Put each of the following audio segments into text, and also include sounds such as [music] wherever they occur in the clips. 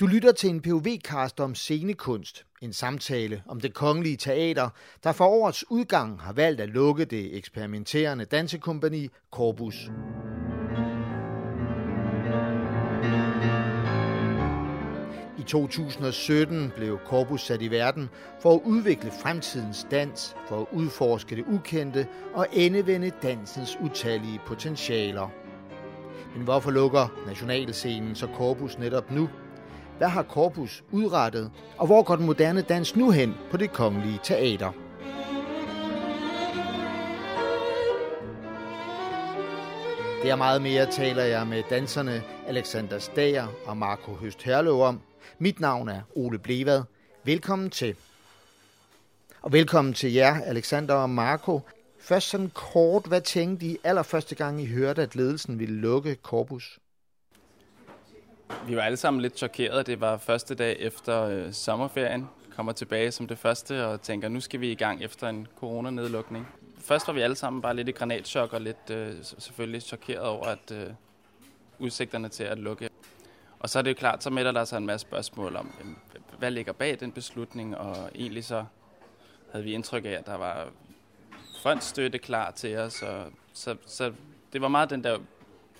Du lytter til en POV-cast om scenekunst, en samtale om det kongelige teater, der for årets udgang har valgt at lukke det eksperimenterende dansekompani Corpus. I 2017 blev Corpus sat i verden for at udvikle fremtidens dans, for at udforske det ukendte og endevende dansens utallige potentialer. Men hvorfor lukker nationalscenen så Corpus netop nu? Hvad har Korpus udrettet, og hvor går den moderne dans nu hen på det kongelige teater? Det er meget mere taler jeg med danserne Alexander Stager og Marco Høst Herlev om. Mit navn er Ole Blevad. Velkommen til. Og velkommen til jer, Alexander og Marco. Først sådan kort, hvad tænkte I allerførste gang, I hørte, at ledelsen ville lukke Korpus? Vi var alle sammen lidt chokerede. Det var første dag efter øh, sommerferien. Kommer tilbage som det første og tænker, nu skal vi i gang efter en coronanedlukning. Først var vi alle sammen bare lidt i granatschok og lidt øh, selvfølgelig chokeret over, at øh, udsigterne til at lukke. Og så er det jo klart, så melder der sig en masse spørgsmål om, hvad ligger bag den beslutning, og egentlig så havde vi indtryk af, at der var fondstøtte klar til os, og så, så det var meget den der,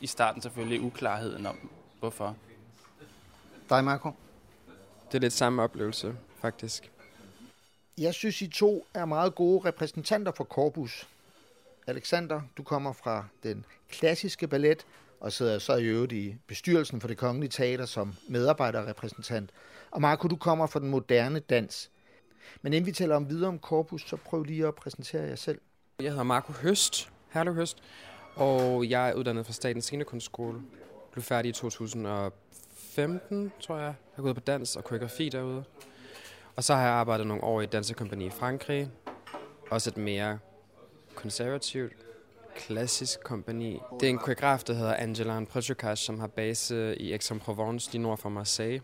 i starten selvfølgelig, uklarheden om, hvorfor. Dig, Marco? Det er lidt samme oplevelse, faktisk. Jeg synes, I to er meget gode repræsentanter for Corpus. Alexander, du kommer fra den klassiske ballet, og sidder så i øvrigt i bestyrelsen for det kongelige teater som medarbejderrepræsentant. Og Marco, du kommer fra den moderne dans. Men inden vi taler om videre om Corpus, så prøv lige at præsentere jer selv. Jeg hedder Marco Høst, Herlev Høst, og jeg er uddannet fra Statens Scenekunstskole. Blev færdig i 2015, tror jeg. Jeg har gået på dans og koreografi derude. Og så har jeg arbejdet nogle år i et dansekompani i Frankrig. Også et mere konservativt, klassisk kompani. Det er en koreograf, der hedder Angela Prejukas, som har base i Aix-en-Provence, lige nord for Marseille.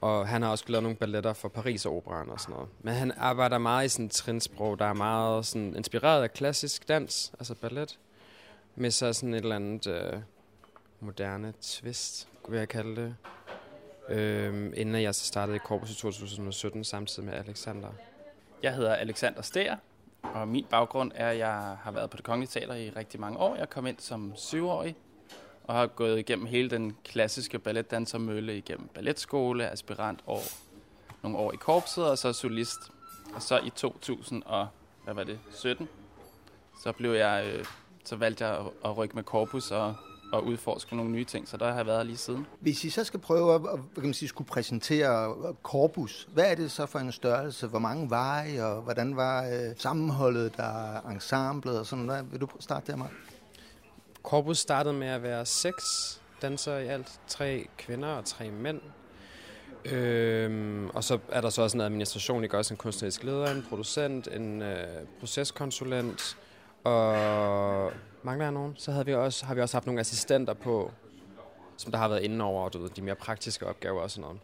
Og han har også lavet nogle balletter for Paris og Operan og sådan noget. Men han arbejder meget i sådan et trinsprog, der er meget sådan inspireret af klassisk dans, altså ballet. Med så sådan et eller andet øh, moderne twist, vil jeg kalde det. Øhm, inden jeg så startede i Corpus i 2017 samtidig med Alexander. Jeg hedder Alexander Stær, og min baggrund er, at jeg har været på det kongelige teater i rigtig mange år. Jeg kom ind som syvårig og har gået igennem hele den klassiske balletdansermølle igennem balletskole, aspirant år, nogle år i korpset og så solist. Og så i 2000 og, hvad var det, 17, så blev jeg, øh, så valgte jeg at rykke med korpus og, og udforske nogle nye ting, så der har jeg været lige siden. Hvis I så skal prøve at, hvad kan man sige, skulle præsentere Corpus, hvad er det så for en størrelse? Hvor mange var I, og hvordan var øh, sammenholdet der, ensemblet og sådan noget? Vil du starte der, Mark? Corpus startede med at være seks dansere i alt. Tre kvinder og tre mænd. Øhm, og så er der så også en administration, ikke også en kunstnerisk leder, en producent, en øh, proceskonsulent, og mangler jeg nogen, så havde vi også, har vi også haft nogle assistenter på, som der har været inde over du ved, de mere praktiske opgaver og sådan noget.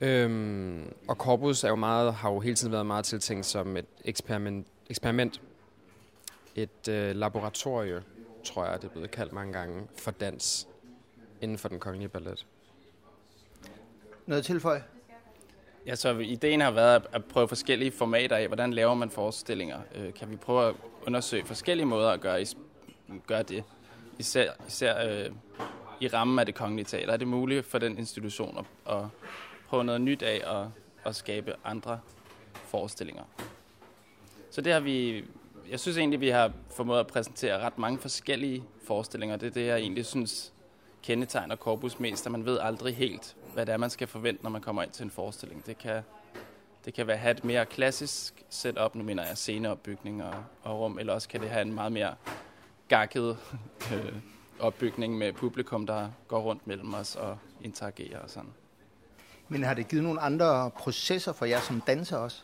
Øhm, og Corpus er jo meget, har jo hele tiden været meget tiltænkt som et eksperiment, eksperiment et øh, laboratorie, tror jeg, det er blevet kaldt mange gange, for dans inden for den kongelige ballet. Noget tilføj? Ja, så ideen har været at prøve forskellige formater af, hvordan laver man forestillinger. Øh, kan vi prøve at undersøge forskellige måder at gøre, gøre det, især, især øh, i rammen af det kongelige teater. Er det muligt for den institution at, at prøve noget nyt af og at skabe andre forestillinger? Så det har vi, jeg synes egentlig, vi har formået at præsentere ret mange forskellige forestillinger. Det er det, jeg egentlig synes kendetegner Corpus mest, at man ved aldrig helt, hvad det er, man skal forvente, når man kommer ind til en forestilling. Det kan, det kan være have et mere klassisk setup, nu mener jeg sceneopbygning og, og rum, eller også kan det have en meget mere gakket [laughs] øh, opbygning med publikum, der går rundt mellem os og interagerer og sådan. Men har det givet nogle andre processer for jer som danser også?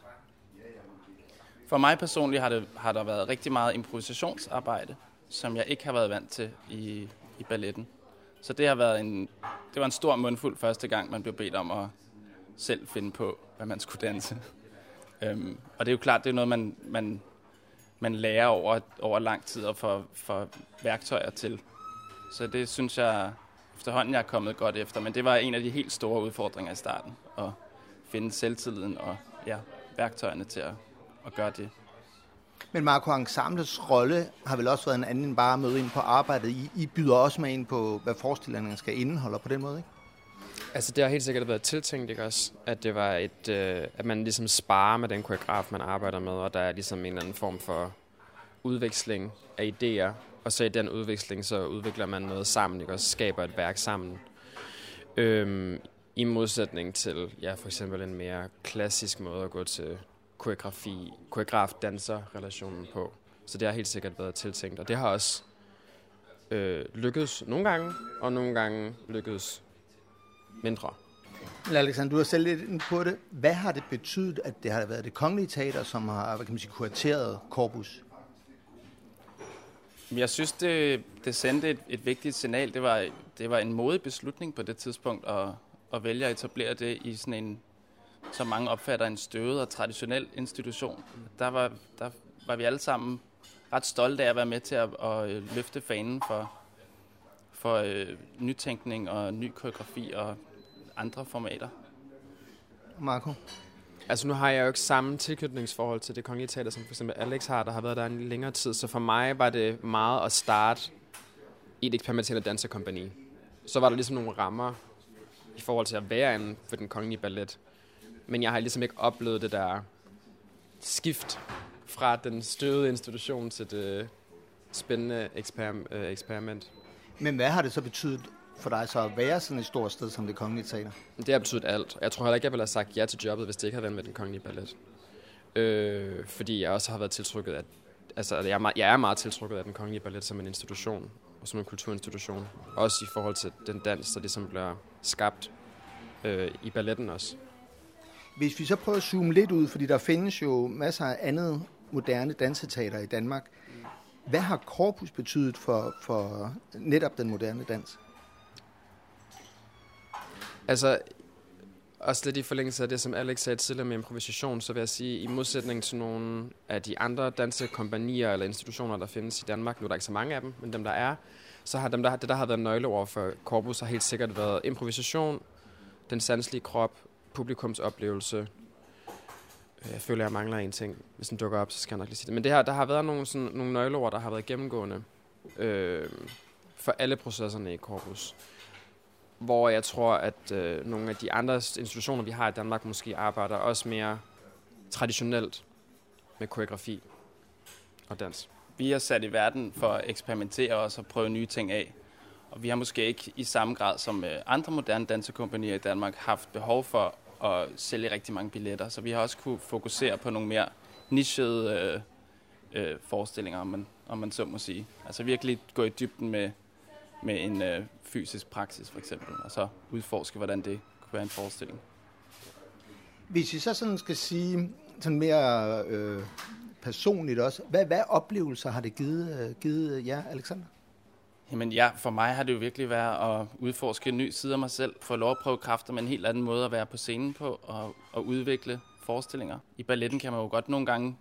For mig personligt har, det, har der været rigtig meget improvisationsarbejde, som jeg ikke har været vant til i, i balletten. Så det har været en, det var en stor mundfuld første gang, man blev bedt om at selv finde på, hvad man skulle danse. øhm, og det er jo klart, det er noget, man, man, man lærer over, over lang tid og får, får værktøjer til. Så det synes jeg efterhånden jeg er kommet godt efter, men det var en af de helt store udfordringer i starten, at finde selvtilliden og ja, værktøjerne til at, at gøre det. Men Marco Ensembles rolle har vel også været en anden end bare at møde ind på arbejdet. I, I byder også med ind på, hvad forestillingen skal indeholde på den måde, ikke? Altså det har helt sikkert været tiltænkt, ikke også? At det var et, øh, at man ligesom sparer med den koreograf, man arbejder med, og der er ligesom en eller anden form for udveksling af idéer, og så i den udveksling, så udvikler man noget sammen, ikke også? Skaber et værk sammen. Øhm, I modsætning til, ja, for eksempel en mere klassisk måde at gå til koreografi, koreograf-danser-relationen på. Så det har helt sikkert været tiltænkt, og det har også øh, lykkedes nogle gange, og nogle gange lykkedes mindre. Alexander, du har selv lidt ind på det. Hvad har det betydet, at det har været det kongelige teater, som har hvad kan man sige, kurateret Corpus? Jeg synes, det, det sendte et, et vigtigt signal. Det var, det var en modig beslutning på det tidspunkt at, at vælge at etablere det i sådan en, som mange opfatter, en støvet og traditionel institution. Der var, der var vi alle sammen ret stolte af at være med til at, at løfte fanen for, for øh, nytænkning og ny koreografi og andre formater. Marco? Altså nu har jeg jo ikke samme tilknytningsforhold til det kongelige teater, som for eksempel Alex har, der har været der en længere tid. Så for mig var det meget at starte i et eksperimenterende dansekompani. Så var der ligesom nogle rammer i forhold til at være inden for den kongelige ballet. Men jeg har ligesom ikke oplevet det der skift fra den støvede institution til det spændende eksperim- øh, eksperiment. Men hvad har det så betydet for dig så at være sådan et stort sted som det kongelige teater? Det har betydet alt. Jeg tror heller ikke, jeg ville have sagt ja til jobbet, hvis det ikke havde været med den kongelige ballet. Øh, fordi jeg også har været tiltrykket af... Altså, jeg er, meget, jeg er meget tiltrykket af den kongelige ballet som en institution, og som en kulturinstitution. Også i forhold til den dans, der ligesom bliver skabt øh, i balletten også. Hvis vi så prøver at zoome lidt ud, fordi der findes jo masser af andet moderne danseteater i Danmark. Hvad har korpus betydet for, for netop den moderne dans? Altså, også lidt i forlængelse af det, som Alex sagde tidligere med improvisation, så vil jeg sige, i modsætning til nogle af de andre dansekompanier eller institutioner, der findes i Danmark, nu er der ikke så mange af dem, men dem der er, så har dem, der, det der har været nøgleord for korpus, har helt sikkert været improvisation, den sanselige krop, publikumsoplevelse. Øh, jeg føler, jeg mangler en ting. Hvis den dukker op, så skal jeg nok lige sige det. Men det her, der har været nogle, sådan, nogle nøgleord, der har været gennemgående øh, for alle processerne i korpus hvor jeg tror, at øh, nogle af de andre institutioner, vi har i Danmark, måske arbejder også mere traditionelt med koreografi og dans. Vi er sat i verden for at eksperimentere og og prøve nye ting af. Og vi har måske ikke i samme grad som øh, andre moderne dansekompanier i Danmark haft behov for at sælge rigtig mange billetter. Så vi har også kunne fokusere på nogle mere nichede øh, øh, forestillinger, om man, om man så må sige. Altså virkelig gå i dybden med, med en øh, fysisk praksis for eksempel, og så udforske, hvordan det kunne være en forestilling. Hvis vi så sådan skal sige sådan mere øh, personligt også, hvad, hvad oplevelser har det givet, øh, givet jer, Alexander? Jamen ja, for mig har det jo virkelig været at udforske en ny side af mig selv, få lov at prøve kræfter med en helt anden måde at være på scenen på, og, og udvikle forestillinger. I balletten kan man jo godt nogle gange,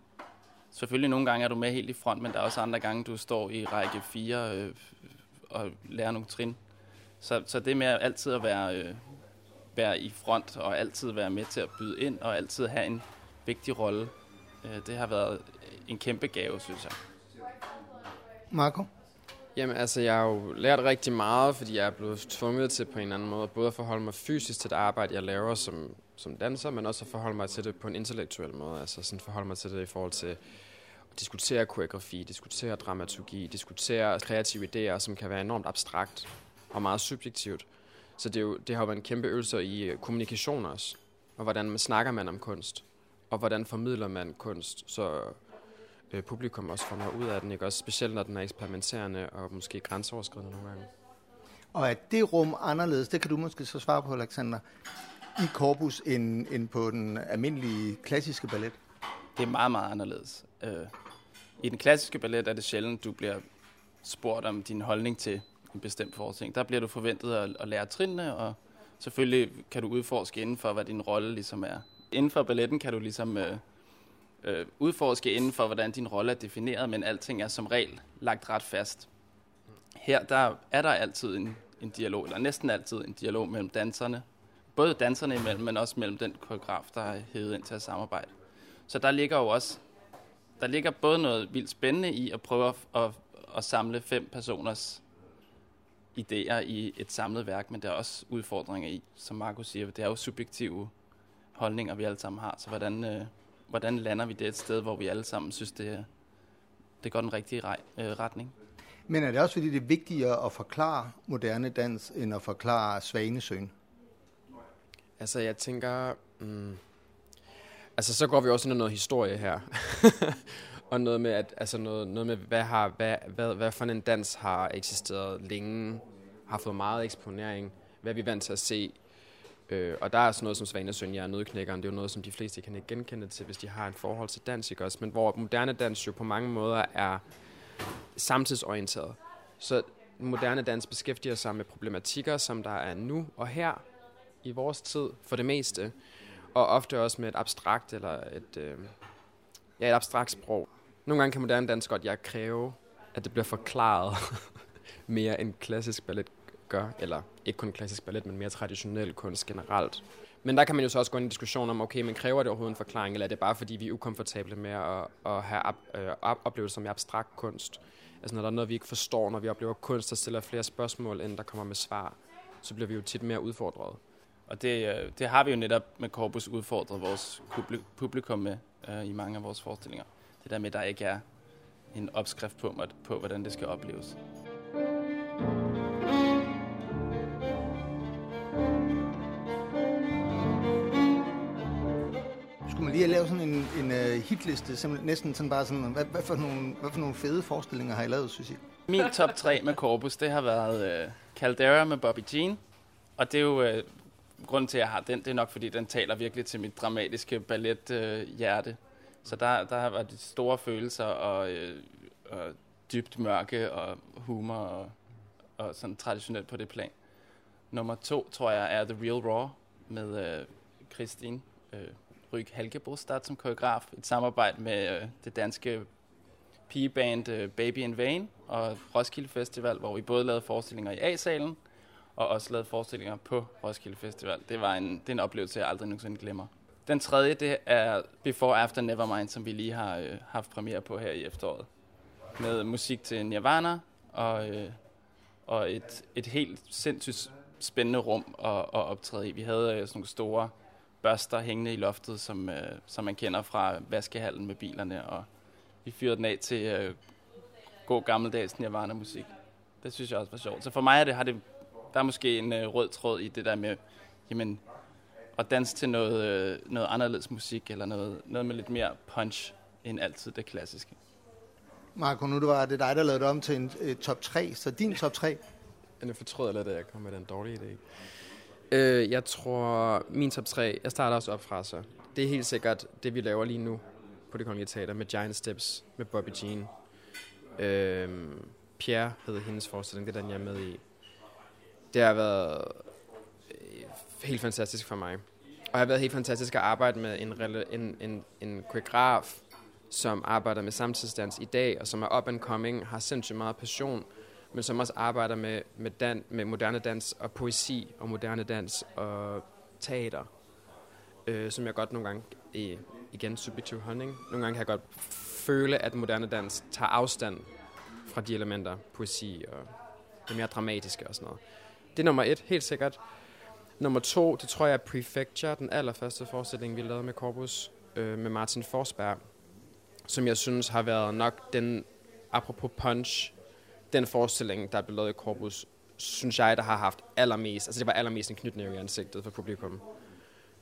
selvfølgelig nogle gange er du med helt i front, men der er også andre gange, du står i række 4 øh, og lærer nogle trin. Så, så det med altid at være, øh, være i front, og altid være med til at byde ind, og altid have en vigtig rolle, øh, det har været en kæmpe gave, synes jeg. Marco? Jamen altså, jeg har jo lært rigtig meget, fordi jeg er blevet tvunget til på en anden måde, både at forholde mig fysisk til det arbejde, jeg laver som, som danser, men også at forholde mig til det på en intellektuel måde. Altså sådan forholde mig til det i forhold til at diskutere koreografi, diskutere dramaturgi, diskutere kreative idéer, som kan være enormt abstrakt og meget subjektivt. Så det, er jo, det har jo været en kæmpe øvelse i kommunikation også, og hvordan man snakker man om kunst, og hvordan formidler man kunst, så øh, publikum også får noget ud af den, ikke? Også specielt når den er eksperimenterende og måske grænseoverskridende nogle gange. Og er det rum anderledes, det kan du måske så svare på, Alexander, i korpus end, end på den almindelige klassiske ballet? Det er meget, meget anderledes. Øh, I den klassiske ballet er det sjældent, du bliver spurgt om din holdning til en bestemt forestilling. Der bliver du forventet at, at lære trinene, og selvfølgelig kan du udforske inden for, hvad din rolle ligesom er. Inden for balletten kan du ligesom øh, øh, udforske inden for, hvordan din rolle er defineret, men alting er som regel lagt ret fast. Her der er der altid en, en dialog, eller næsten altid en dialog mellem danserne. Både danserne imellem, men også mellem den koreograf, der er hævet ind til at samarbejde. Så der ligger jo også der ligger både noget vildt spændende i at prøve at, at, at samle fem personers idéer i et samlet værk, men der er også udfordringer i, som Markus siger, det er jo subjektive holdninger, vi alle sammen har. Så hvordan, øh, hvordan lander vi det et sted, hvor vi alle sammen synes, det, det går den rigtige rej, øh, retning? Men er det også fordi, det er vigtigere at forklare moderne dans, end at forklare Svanesøen? Altså, jeg tænker... Mm, altså, så går vi også ind i noget historie her. [laughs] og noget med, at, altså noget, noget med hvad, har, hvad, hvad, hvad for en dans har eksisteret længe, har fået meget eksponering, hvad er vi vant til at se. Øh, og der er sådan noget som Svanesøn, jeg er nødknækkeren, det er jo noget, som de fleste kan ikke genkende til, hvis de har en forhold til dans, ikke også? Men hvor moderne dans jo på mange måder er samtidsorienteret. Så moderne dans beskæftiger sig med problematikker, som der er nu og her i vores tid for det meste, og ofte også med et abstrakt eller et, øh, ja, et abstrakt sprog. Nogle gange kan moderne dans godt jeg kræve, at det bliver forklaret [laughs] mere end klassisk ballet gør, eller ikke kun klassisk ballet, men mere traditionel kunst generelt. Men der kan man jo så også gå ind i en diskussion om, okay, men kræver det overhovedet en forklaring, eller er det bare fordi, vi er ukomfortable med at, at have øh, op, øh, oplevelser med abstrakt kunst? Altså når der er noget, vi ikke forstår, når vi oplever kunst, der stiller flere spørgsmål, end der kommer med svar, så bliver vi jo tit mere udfordret. Og det, øh, det har vi jo netop med Corpus udfordret vores publikum med øh, i mange af vores forestillinger. Det der med, at der ikke er en opskrift på, på hvordan det skal opleves. thank you lige at lave sådan en, en uh, hitliste, simpelthen næsten sådan bare sådan, hvad, hvad, for nogle, hvad for nogle fede forestillinger har I lavet, synes I? Min top 3 med Corpus, det har været uh, Caldera med Bobby Jean, og det er jo uh, grunden til, at jeg har den, det er nok, fordi den taler virkelig til mit dramatiske ballet-hjerte. Så der, der har været store følelser og, øh, og dybt mørke og humor og, og sådan traditionelt på det plan. Nummer to, tror jeg, er The Real Raw med øh, Christine øh, Ryg Halkebrostad som koreograf. Et samarbejde med øh, det danske pigeband øh, Baby in Vain og Roskilde Festival, hvor vi både lavede forestillinger i A-salen, og også lavede forestillinger på Roskilde Festival. Det var en, det er en oplevelse, jeg aldrig nogensinde glemmer. Den tredje, det er Before After Nevermind, som vi lige har øh, haft premiere på her i efteråret. Med musik til Nirvana og, øh, og et, et helt sindssygt spændende rum at, at optræde i. Vi havde øh, sådan nogle store børster hængende i loftet, som, øh, som man kender fra vaskehallen med bilerne, og vi fyrede den af til øh, god gammeldags Nirvana-musik. Det synes jeg også var sjovt. Så for mig er det, har det der er måske en øh, rød tråd i det der med, jamen, at danse til noget, øh, noget anderledes musik, eller noget, noget med lidt mere punch, end altid det klassiske. Marco, nu det var det dig, der lavede det om til en øh, top 3, så din top 3? Jeg [laughs] fortrød lidt, at jeg kom med den dårlige idé. Øh, jeg tror, min top 3, jeg starter også op fra så. Det er helt sikkert det, vi laver lige nu på det kongelige teater med Giant Steps, med Bobby Jean. Øh, Pierre hedder hendes forestilling, det er den, jeg er med i det har været øh, helt fantastisk for mig. Og det har været helt fantastisk at arbejde med en, en, en, en koreograf, som arbejder med samtidsdans i dag, og som er up and coming, har sindssygt meget passion, men som også arbejder med, med, dan, med moderne dans og poesi og moderne dans og teater, øh, som jeg godt nogle gange, i, igen subjektiv holdning, nogle gange kan jeg godt føle, at moderne dans tager afstand fra de elementer, poesi og det mere dramatiske og sådan noget. Det er nummer et, helt sikkert. Nummer to, det tror jeg er Prefecture, den allerførste forestilling, vi lavede med Corpus, øh, med Martin Forsberg, som jeg synes har været nok den, apropos Punch, den forestilling, der er blevet lavet i Corpus, synes jeg, der har haft allermest, altså det var allermest en knytnæve i ansigtet for publikum.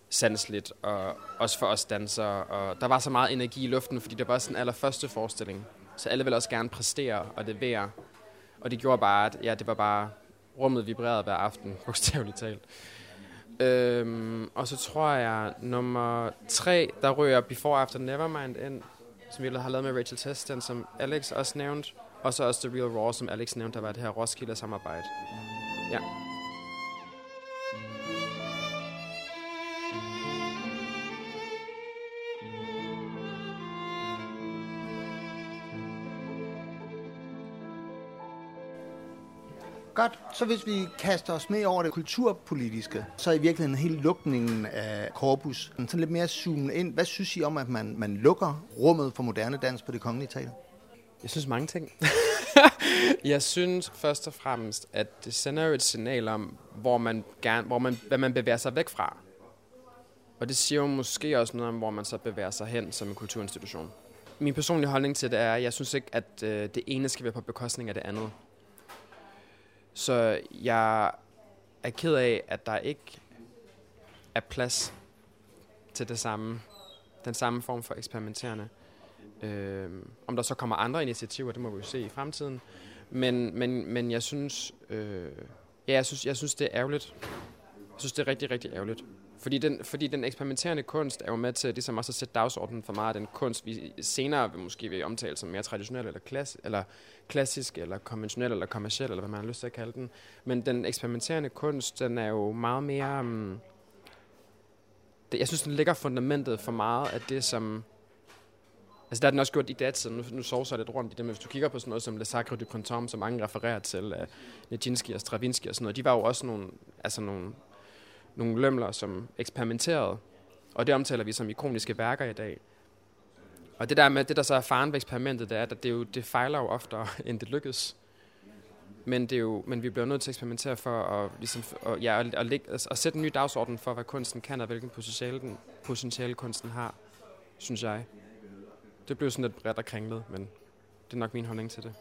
Sandsligt, og også for os dansere, og der var så meget energi i luften, fordi det var sådan allerførste forestilling. Så alle ville også gerne præstere og levere. Og det gjorde bare, at ja, det var bare rummet vibrerede hver aften, [laughs] bogstaveligt talt. Øhm, og så tror jeg, nummer tre, der rører Before After Nevermind ind, som vi har lavet med Rachel Testen, som Alex også nævnte. Og så også The Real Raw, som Alex nævnte, der var det her Roskilde-samarbejde. Ja. Godt, så hvis vi kaster os med over det kulturpolitiske, så er i virkeligheden hele lukningen af korpus sådan lidt mere zoomet ind. Hvad synes I om, at man, man lukker rummet for moderne dans på det kongelige teater? Jeg synes mange ting. [laughs] jeg synes først og fremmest, at det sender jo et signal om, hvor man gerne, hvor man, hvad man bevæger sig væk fra. Og det siger jo måske også noget om, hvor man så bevæger sig hen som en kulturinstitution. Min personlige holdning til det er, at jeg synes ikke, at øh, det ene skal være på bekostning af det andet. Så jeg er ked af, at der ikke er plads til det samme, den samme form for eksperimenterende. Øh, om der så kommer andre initiativer, det må vi jo se i fremtiden. Men, men, men jeg synes, øh, ja, jeg synes, jeg synes, det er ærgerligt. Jeg synes, det er rigtig, rigtig ærgerligt. Fordi den, fordi den eksperimenterende kunst er jo med til ligesom også at sætte dagsordenen for meget af den kunst, vi senere vil måske vil omtale som mere traditionel, eller, klass, eller klassisk, eller konventionel, eller kommersiel, eller hvad man har lyst til at kalde den. Men den eksperimenterende kunst, den er jo meget mere... Um, det, jeg synes, den ligger fundamentet for meget af det, som Altså der er den også gjort i datiden, nu, nu sover jeg lidt rundt i det, men hvis du kigger på sådan noget som Le Sacre du Printemps, som mange refererer til, af Nijinsky og Stravinsky og sådan noget, de var jo også nogle, altså nogle, nogle lømler, som eksperimenterede, og det omtaler vi som ikoniske værker i dag. Og det der med, det der så er faren ved eksperimentet, det er, at det, jo, det fejler jo oftere, [laughs] end det lykkes. Men, det er jo, men vi bliver nødt til at eksperimentere for at, ligesom, og, ja, at, at, at, at sætte en ny dagsorden for, hvad kunsten kan, og hvilken potentiale, den, potentiale kunsten har, synes jeg det blev sådan lidt bredt og kringlet, men det er nok min holdning til det.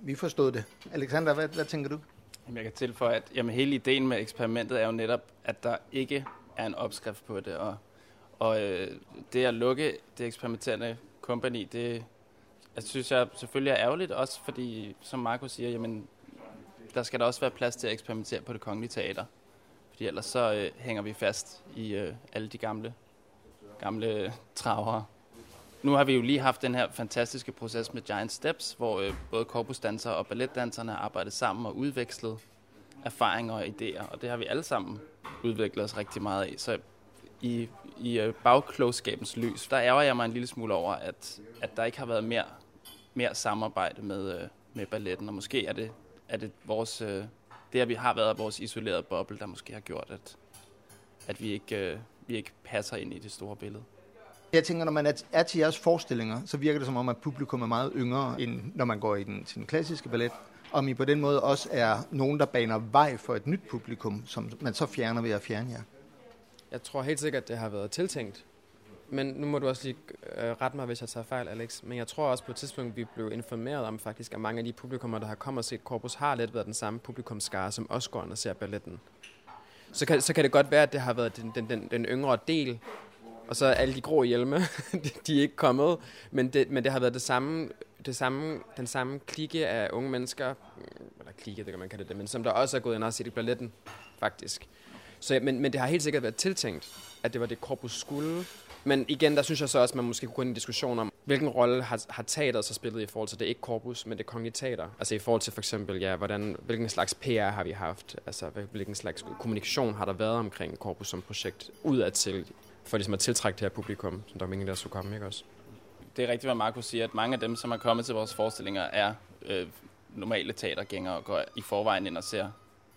Vi forstod det. Alexander, hvad, hvad tænker du? Jamen, jeg kan tilføje, at jamen, hele ideen med eksperimentet er jo netop, at der ikke er en opskrift på det, og, og øh, det at lukke det eksperimenterende kompani, det jeg synes jeg selvfølgelig er ærgerligt, også fordi, som Marco siger, jamen, der skal der også være plads til at eksperimentere på det kongelige teater. Fordi ellers så øh, hænger vi fast i øh, alle de gamle, gamle travere. Nu har vi jo lige haft den her fantastiske proces med Giant Steps, hvor øh, både korpusdansere og balletdanserne har arbejdet sammen og udvekslet erfaringer og idéer, og det har vi alle sammen udviklet os rigtig meget af. Så i, i øh, bagklogskabens lys, der ærger jeg mig en lille smule over, at, at der ikke har været mere, mere samarbejde med, øh, med balletten, og måske er det, er det vores, øh, det, at vi har været vores isolerede boble, der måske har gjort, at, at vi, ikke, øh, vi ikke passer ind i det store billede. Jeg tænker, når man er, til jeres forestillinger, så virker det som om, at publikum er meget yngre, end når man går i den, til den klassiske ballet. Om I på den måde også er nogen, der baner vej for et nyt publikum, som man så fjerner ved at fjerne jer? Jeg tror helt sikkert, at det har været tiltænkt. Men nu må du også lige øh, rette mig, hvis jeg tager fejl, Alex. Men jeg tror også på et tidspunkt, vi blev informeret om faktisk, at mange af de publikummer, der har kommet og set Corpus, har lidt været den samme publikumskare, som også går ind og ser balletten. Så kan, så kan det godt være, at det har været den, den, den, den yngre del, og så alle de grå hjelme, [laughs] de er ikke kommet. Men det, men det har været det samme, det samme, den samme klikke af unge mennesker, eller klikke, det kan man kalde det, men som der også er gået ind og set i balletten, faktisk. Så, men, men det har helt sikkert været tiltænkt, at det var det, korpus skulle. Men igen, der synes jeg så også, at man måske kunne gå ind i en diskussion om, hvilken rolle har, har teateret så spillet i forhold til det ikke korpus, men det kongelige teater. Altså i forhold til for eksempel, ja, hvordan, hvilken slags PR har vi haft? Altså hvilken slags kommunikation har der været omkring korpus som projekt udadtil for ligesom at tiltrække det her publikum, som der var meningen, der skulle komme, ikke også? Det er rigtigt, hvad Markus siger, at mange af dem, som er kommet til vores forestillinger, er øh, normale teatergængere og går i forvejen ind og ser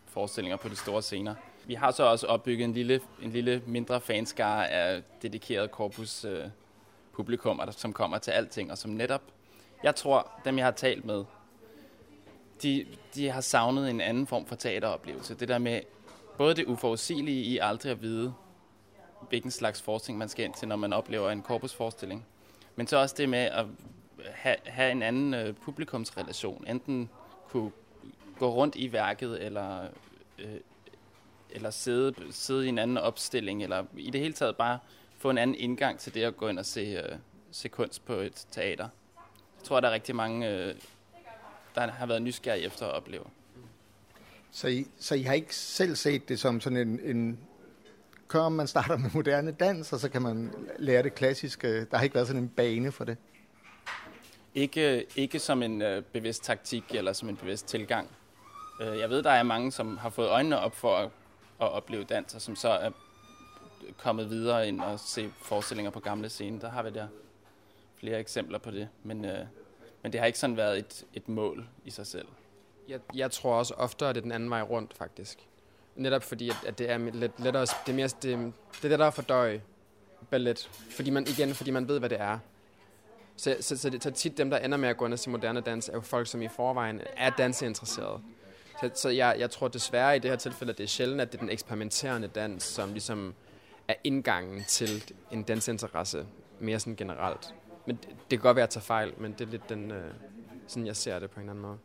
forestillinger på de store scener. Vi har så også opbygget en lille, en lille mindre fanskare af dedikeret korpus øh, publikum, som kommer til alting, og som netop, jeg tror, dem jeg har talt med, de, de har savnet en anden form for teateroplevelse. Det der med både det uforudsigelige i aldrig at vide, hvilken slags forskning man skal ind til, når man oplever en korpusforestilling. Men så også det med at have, have en anden øh, publikumsrelation. Enten kunne gå rundt i værket, eller, øh, eller sidde, sidde i en anden opstilling, eller i det hele taget bare få en anden indgang til det at gå ind og se, øh, se kunst på et teater. Jeg tror, der er rigtig mange, øh, der har været nysgerrige efter at opleve. Så I, så I har ikke selv set det som sådan en, en kør, man starter med moderne dans, og så kan man lære det klassiske. Der har ikke været sådan en bane for det. Ikke, ikke som en øh, bevidst taktik eller som en bevidst tilgang. Øh, jeg ved, der er mange, som har fået øjnene op for at, at opleve dans, og som så er kommet videre ind og se forestillinger på gamle scener. Der har vi der flere eksempler på det, men, øh, men det har ikke sådan været et, et mål i sig selv. Jeg, jeg tror også ofte, at det er den anden vej rundt, faktisk. Netop fordi, at, at det er lidt lettere, det er, mere, det, det er lettere at fordøje ballet. Fordi man, igen, fordi man ved, hvad det er. Så, så, så, det, så tit dem, der ender med at gå ind til moderne dans, er jo folk, som i forvejen er danseinteresserede. Så, så jeg, jeg tror desværre i det her tilfælde, at det er sjældent, at det er den eksperimenterende dans, som ligesom er indgangen til en dansinteresse mere sådan generelt. Men det, det kan godt være, at jeg tager fejl, men det er lidt den, øh, sådan jeg ser det på en eller anden måde.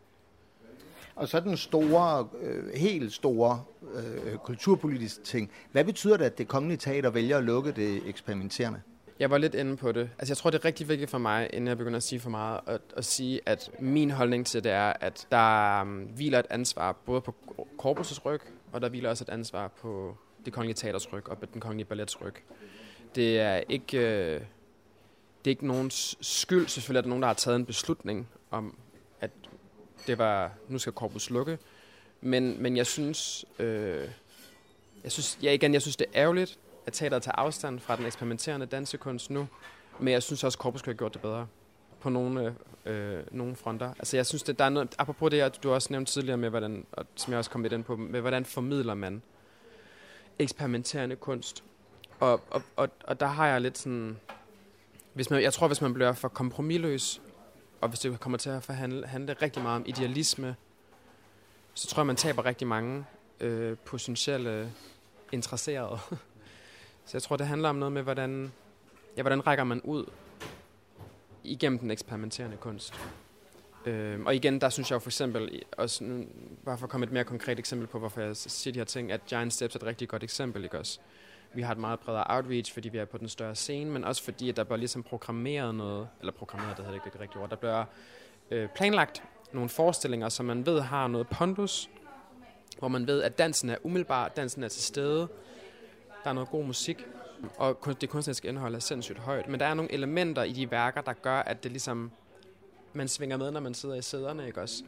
Og så den store, øh, helt store øh, kulturpolitiske ting. Hvad betyder det, at det kongelige teater vælger at lukke det eksperimenterende? Jeg var lidt inde på det. Altså, jeg tror, det er rigtig vigtigt for mig, inden jeg begynder at sige for meget, at, at sige, at min holdning til det er, at der um, hviler et ansvar både på korpusets ryg, og der hviler også et ansvar på det kongelige teaters ryg og på den kongelige ballets ryg. Det er ikke, øh, det er ikke nogens skyld. Selvfølgelig er der nogen, der har taget en beslutning om, at det var, nu skal korpus lukke. Men, men jeg synes, øh, jeg synes, ja igen, jeg synes, det er ærgerligt, at teateret tager afstand fra den eksperimenterende dansekunst nu. Men jeg synes også, at korpus kunne have gjort det bedre på nogle, øh, nogle fronter. Altså jeg synes, det, der er noget, apropos det, du også nævnte tidligere med, hvordan, og som jeg også kom lidt ind på, med hvordan formidler man eksperimenterende kunst. Og, og, og, og der har jeg lidt sådan... Hvis man, jeg tror, hvis man bliver for kompromilløs, og hvis det kommer til at forhandle, handle rigtig meget om idealisme, så tror jeg, man taber rigtig mange øh, potentielle interesserede. [laughs] så jeg tror, det handler om noget med, hvordan, ja, hvordan rækker man ud igennem den eksperimenterende kunst. Øh, og igen, der synes jeg jo for eksempel, også nu, bare for at komme et mere konkret eksempel på, hvorfor jeg siger de her ting, at Giant Steps er et rigtig godt eksempel, ikke også? Vi har et meget bredere outreach, fordi vi er på den større scene, men også fordi, at der bliver ligesom programmeret noget, eller programmeret, det hedder ikke det rigtige ord, der bliver øh, planlagt nogle forestillinger, som man ved har noget pondus, hvor man ved, at dansen er umiddelbar, dansen er til stede, der er noget god musik, og det kunstneriske indhold er sindssygt højt. Men der er nogle elementer i de værker, der gør, at det ligesom, man svinger med, når man sidder i sæderne, ikke også?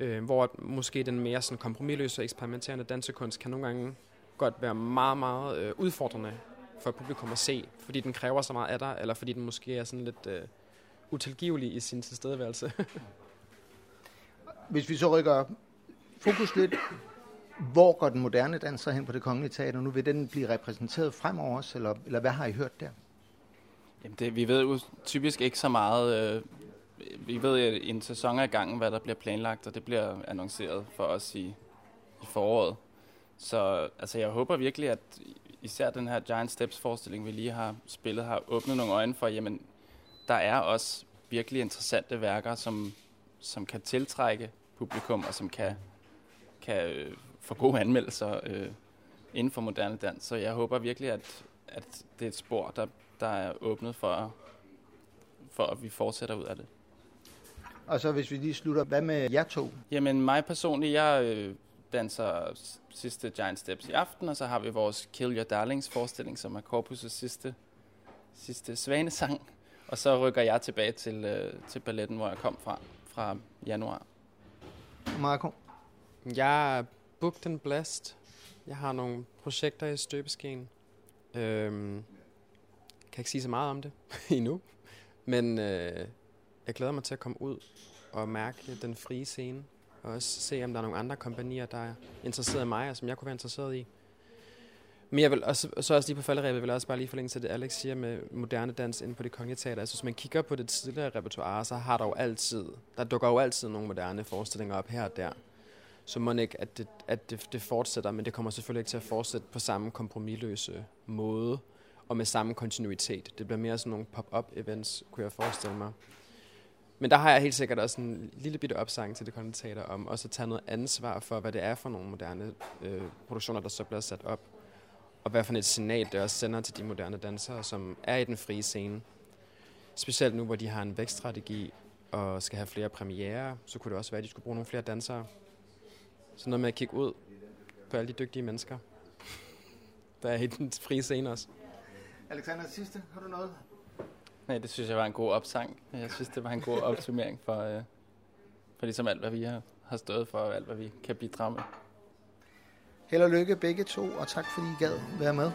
Øh, hvor måske den mere sådan kompromilløse og eksperimenterende dansekunst kan nogle gange godt være meget, meget øh, udfordrende for publikum at se, fordi den kræver så meget af dig, eller fordi den måske er sådan lidt øh, utilgivelig i sin tilstedeværelse. Hvis vi så rykker fokus lidt, hvor går den moderne danser hen på det kongelige teater nu? Vil den blive repræsenteret fremover også, eller, eller hvad har I hørt der? Jamen det, vi ved jo typisk ikke så meget. Øh, vi ved en sæson af gangen, hvad der bliver planlagt, og det bliver annonceret for os i, i foråret. Så altså, jeg håber virkelig, at især den her Giant Steps forestilling, vi lige har spillet, har åbnet nogle øjne for, jamen, der er også virkelig interessante værker, som, som kan tiltrække publikum, og som kan, kan øh, få gode anmeldelser øh, inden for moderne dans. Så jeg håber virkelig, at, at det er et spor, der, der er åbnet for, for at vi fortsætter ud af det. Og så hvis vi lige slutter, hvad med jer to? Jamen mig personligt, jeg øh, danser sidste Giant Steps i aften, og så har vi vores Kill Your Darlings forestilling, som er Corpus' sidste, sidste svanesang. Og så rykker jeg tilbage til, øh, til balletten, hvor jeg kom fra, fra januar. Marco? Jeg er booked and blessed. Jeg har nogle projekter i støbeskeen. Øhm, kan ikke sige så meget om det [laughs] endnu. Men øh, jeg glæder mig til at komme ud og mærke den frie scene og også se, om der er nogle andre kompanier, der er interesseret i mig, og som jeg kunne være interesseret i. Men jeg vil også, så også lige på falderæbet, vil jeg også bare lige forlænge til det, Alex siger med moderne dans inde på det kongelige teater. Altså, hvis man kigger på det tidligere repertoire, så har der jo altid, der dukker jo altid nogle moderne forestillinger op her og der. Så må ikke, at, det, at det, det fortsætter, men det kommer selvfølgelig ikke til at fortsætte på samme kompromilløse måde og med samme kontinuitet. Det bliver mere sådan nogle pop-up events, kunne jeg forestille mig. Men der har jeg helt sikkert også en lille bitte opsang til det konnotater om også at tage noget ansvar for, hvad det er for nogle moderne øh, produktioner, der så bliver sat op. Og hvad for et signal det også sender til de moderne dansere, som er i den frie scene. Specielt nu, hvor de har en vækststrategi og skal have flere premiere, så kunne det også være, at de skulle bruge nogle flere dansere. Så noget med at kigge ud på alle de dygtige mennesker, der er i den frie scene også. Alexander, sidste, har du noget? Nej, det synes jeg var en god opsang. Jeg synes, det var en god opsummering for, øh, for ligesom alt, hvad vi har, har stået for, og alt, hvad vi kan bidrage med. Held og lykke begge to, og tak fordi I gad være med.